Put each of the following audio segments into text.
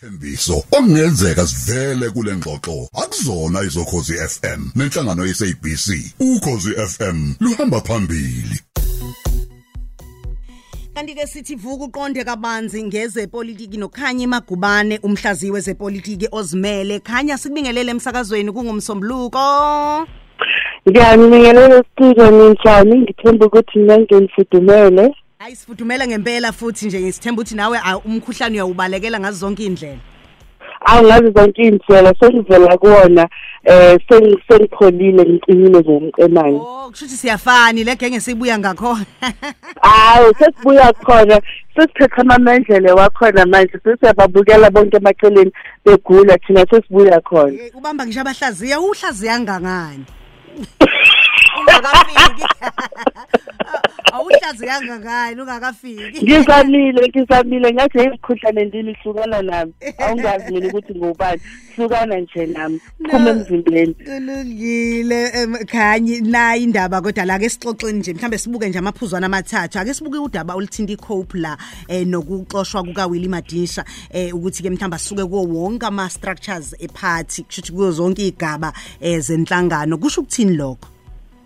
Thembiso ongenzeka sivele kule ngxoxo. Akuzona izokhozi FM nenhlangano yeSABC ukhozi FM luhamba phambili. Kanti ke sithi vuka uqonde kabanzi ngezepolitiki nokhanya emagubane umhlaziwe zepolitiki ozimele khanya sikubingelele emsakazweni kungumsombuluko. Ngiyanibingelela studio ninjani ngithemba ukuthi nonke nifudumele hayi sifudumele ngempela futhi nje ngisithemba ukuthi nawe ah, umkhuhlane uyawubalekela ngazo zonke indlela angazi zonke indlela sengivela kuwona eh seng- sengipholile ngicinile ngomqemane oh kusho ukuthi siyafani le genge sibuya ngakhona. Hayi sesibuya khona sesiphethe amamendlele wakhona manje sesiyababukela bonke emaceleni begula thina sesibuya khona. Eh, ubamba ngisho abahlaziya uhlaziya ngangani ungakafiki. Awuhlaziya ngangani ungakafiki. Ngizamile ngizamile. Ngathi imikhuhlane ndini hlukana nami. Awungazi mina ukuthi ngubani. Hlukana nje nami. Phuma emzimbeni. kulungile. Khanyi nayi indaba kodwa la ke sixoxeni nje mhlambe sibuke nje amaphuzwana amathathu. Ake sibuke udaba oluthinta icope la eh nokuxoshwa kuka Willie Madisha eh ukuthi ke mhlamba sisuke kuwo wonke ama structures eparty kushuthi kuyo zonke igaba eh zenhlangano. Kusho ukuthini lokho?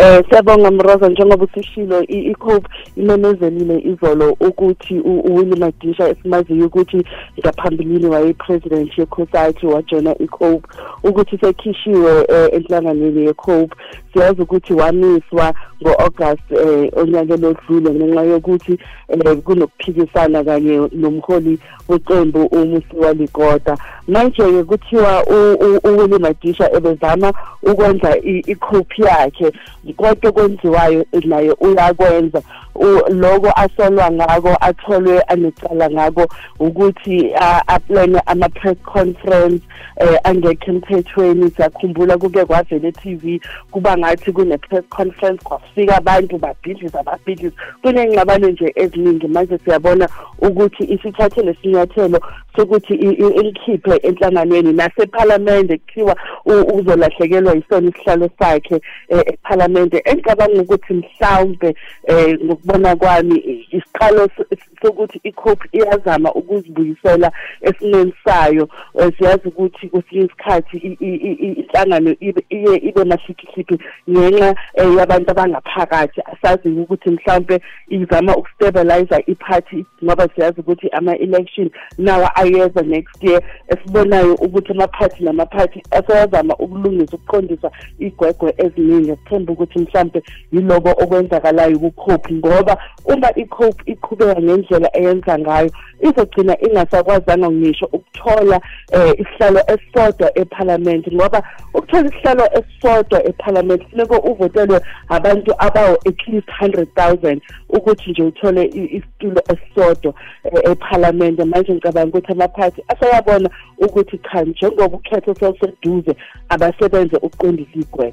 Eh siyabonga Mroza njengoba usishilo i- iCope imemezelile izolo ukuthi u- uWillie Madisha esimaziyo ukuthi ngaphambilini waye president yeCOSATU wajona iCope ukuthi sekhishiwe eh, enhlanganweni yeCope siyazi ukuthi wamiswa ngo-August eh onyakeni odlule ngenxa yokuthi eh kunokuphikisana kanye nomholi weqembu umusiwa Likota manje ke kuthiwa u- u- uWillie Madisha ebezama ukwenza i- iCope yakhe. Konke kwenziwayo naye uyakwenza. U- loko asolwa ngako atholwe anecala ngako ukuthi a- aplane ama-press conference eh angekho emthethweni. Siyakhumbula kuke kwavele e-tv kuba ngathi kune-press conference kwafika abantu babhidliza babhidliza. Kunengxabano nje eziningi manje siyabona ukuthi isithathe lesinyathelo sokuthi i- i- ilikhiphe enhlanganweni nasephalamende kuthiwa u- uzolahlekelwa yisona isihlalo sakhe eh, ephalamende. Engicabanga ukuthi mhlawumbe eh, ngokubona kwami i- isiqalo s- sokuthi iCope iyazama ukuzibuyisela esimeni sayo Eh, siyazi ukuthi kwesinye isikhathi i- i- i- i- inhlangano ibe iye ibe mahlikihliki ngenxa eh, yabantu abangaphakathi. Asazi ukuthi mhlawumbe izama ukustabilize iparty ngoba siyazi ukuthi ama-election nawa ayeza next year. Esibonayo ukuthi ama-party nama-party aseyazama ukulungisa ukuqondisa igwegwe eziningi. Sithemba ukuthi mhlawumbe yiloko okwenzakalayo kuCope ngoba uma iCope iqhubeka ngendlela eyenza ngayo izogcina ingasakwazanga ngisho ukuthola eh isihlalo esisodwa eParliament ngoba ukuthola isihlalo esisodwa eParliament funeka uvotelwe abantu abawo at least 100,000 ukuthi nje uthole i- isitulo esisodwa eh, eParliament. Manje ngicabanga ukuthi amaphathi aseyabona ukuthi cha njengoba ukhetho seluseduze abasebenze ukuqondisa igwegwe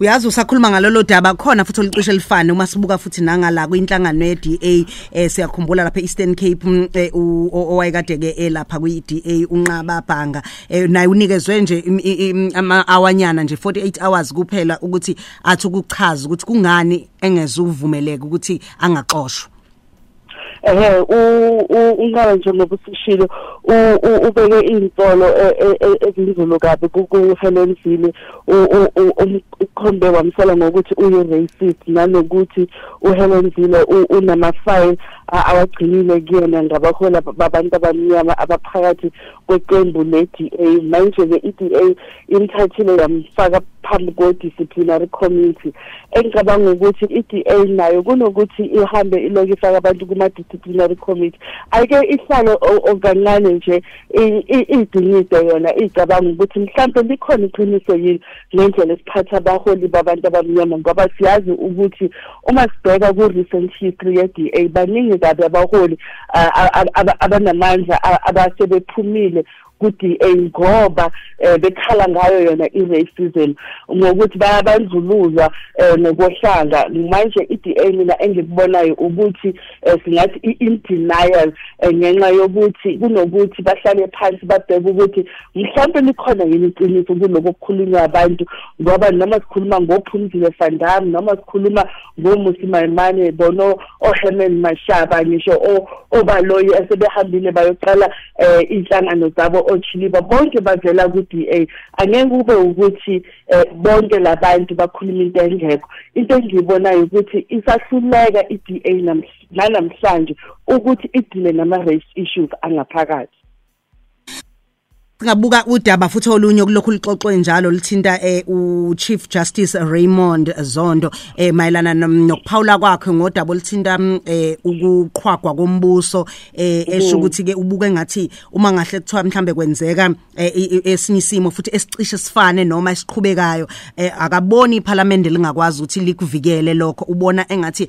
uyazi usakhuluma ngalolo daba khona futhi olicishe elifane uma sibuka futhi nangala kwinhlangano ye-DA eh siyakhumbula lapha eEastern Cape mm, eh, u- o- owayekade ke elapha kwi-DA unqaba bhanga. Eh naye unikezwe nje im- i- im- ama awanyana nje 48 hours kuphela ukuthi athi ukuchaza ukuthi kungani engezuvumeleka ukuthi angaxoshwa. Ehe u- u- unqaba njengoba usishilo u- u- ubeke iy'ntolo e- e- e- ezinzulu kabi ku-helen zile ukhombe wamsola ngokuthi uyi-racist nanokuthi uhelen zile u- unama-file a- awagcinile kuyena ngabahola babantu abamnyama abaphakathi kweqembu le-d a. Manje-ke i-d a imthathile yamfaka phambi kwe-disciplinary committee engicabanga ukuthi i-d a nayo kunokuthi ihambe iloku ifake abantu kuma-disciplinary committee. Ayike ihlalo o- okancane nje i- i- idingide yona icabanga ukuthi mhlawumbe likhona iqiniso yini ngendlela esiphatha abaholi babantu abamnyama ngoba siyazi ukuthi uma sibheka ku-recent history ye-d a baningi kabi abaholi ah, ah, ah, aba- abanamandla abasebephumile ku-DA ngoba eh bekhala ngayo yona i-racism ngokuthi bayabandluluzwa eh nokohlanga manje i-DA mina engikubonayo ukuthi eh, singathi i-in denial eh, ngenxa yokuthi kunokuthi bahlale phansi babheke ukuthi mhlawumbe likhona yini iqiniso kuloko kukhulunywa abantu ngoba noma sikhuluma ngophumzile fandam noma sikhuluma ngomusi mayimane bono oHerman Mashaba ngisho obaloyi asebehambile bayoqala eh inhlangano zabo ochiliba bonke bavela ku-DA angeke kube ukuthi eh, bonke labantu bakhuluma into engekho. Into engiyibonayo ukuthi isahluleka i-DA namhlanje ukuthi idile nama-race issues angaphakathi. Singabuka udaba futhi olunye kulokhu lixoxwe njalo lithinta eh u Chief Justice Raymond Zondo eh mayelana nokuphawula kwakhe ngodaba olithinta mm, eh ukuqhwagwa kombuso esho ukuthi ke ubuke ngathi uma ngahle kuthiwa mhlambe kwenzeka esinye isimo futhi esicishe sifane noma esiqhubekayo akaboni iParliament lingakwazi ukuthi likuvikele lokho. Ubona engathi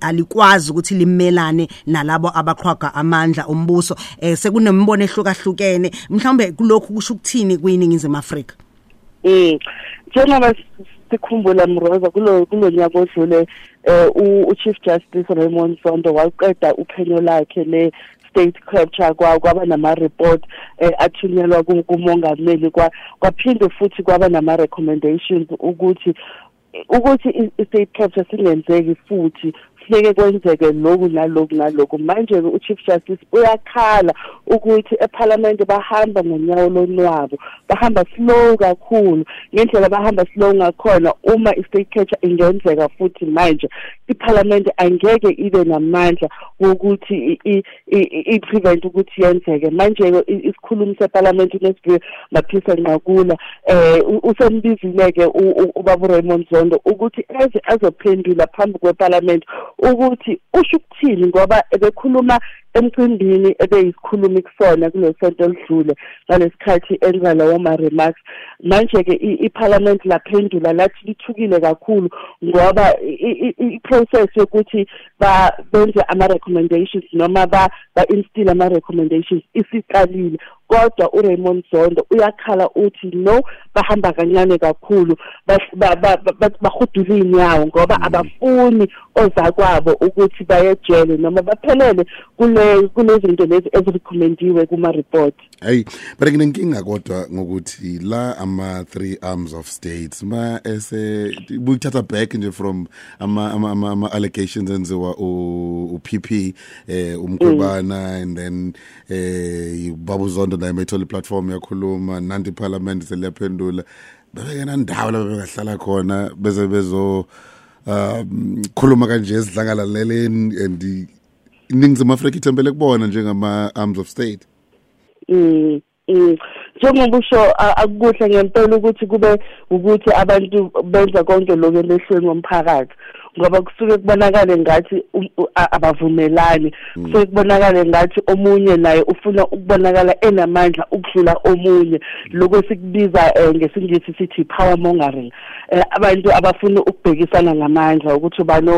alikwazi ukuthi limelane nalabo abaqhwaga amandla ombuso. Sekunembono ehlukahlukene. Mhlambe kulokhu kusho ukuthini kwiningizimu Afrika? Mm. Njengoba sikhumbula Mroza kulo kulonyaka odlule eh u Chief Justice Raymond Zondo waqeda uphenyo lakhe le state capture kwa kwaba nama report eh, athunyelwa kumongameli kwa kwaphinde futhi kwaba nama recommendations ukuthi ukuthi i state capture singenzeki futhi kuhleke kwenzeke lokhu nalokhu nalokhu. Manje ke uchief justice uyakhala ukuthi eparliament bahamba ngonyawo lonwabo bahamba slow kakhulu. Ngendlela bahamba slow ngakhona uma i-state capture ingenzeka futhi manje iparliament angeke ibe namandla wokuthi i-prevent ukuthi yenzeke. Manje-ke isikhulumi separliament unesiphiwe maphisa nqakula um usembizile-ke ubaba uraymond zondo ukuthi eze azophendula phambi kweparliament ukuthi usho ukuthini ngoba ebekhuluma emcimbini ebeyisikhulumi kusona kule sonto elidlule ngalesikhathi enza lawo ma-remarks manje-ke iparliament laphendula lathi lithukile kakhulu ngoba i-process yokuthi benze ama-recommendations noma ba-instile ama-recommendations isiqalile kodwa uRaymond Zondo uyakhala uthi no bahamba kancane kakhulu bahudula inyawo ngoba mm. abafuni ozakwabo ukuthi bayejele noma baphelele kule kulezinto lezi ezirecommendiwe kuma report hey but nginenkinga kodwa ngokuthi la ama three arms of states ma ese buyithatha back nje from ama ama, ama allegations enziwa u PP eh umkhubana mm. and then eh babu Zondo naye methola iplatform yakhuluma nanti parliament seliyaphendula bebekena ndawo lapho bengahlala khona beze bezo um khuluma kanje esidlangalaleleni and iningizimu Afrika ithembele kubona njengama arms of state mm njengoba usho akukuhle ngempela ukuthi kube ukuthi abantu benza konke lokho emehlweni womphakathi ngoba kusuke kubonakale ngathi abavumelani hmm. kusuke kubonakale ngathi omunye naye ufuna ukubonakala enamandla ukudlula omunye lokho sikubiza eh, ngesingisi sithi power mongering eh, abantu abafuna ukubhekisana ngamandla ukuthi ubani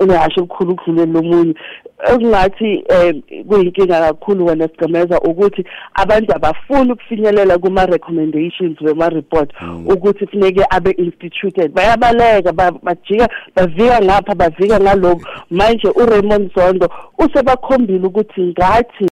onehashe okukhulu ukudlulela lomunye ekungathi eh kuyinkinga kakhulu wena sigcemeza ukuthi abantu abafuni ukufinyelela kuma recommendations wema report hmm. ukuthi kufuneke abe instituted bayabaleka bajika bavika ngapha bavika ngalokho manje uRaymond Zondo usebakhombile ukuthi ngathi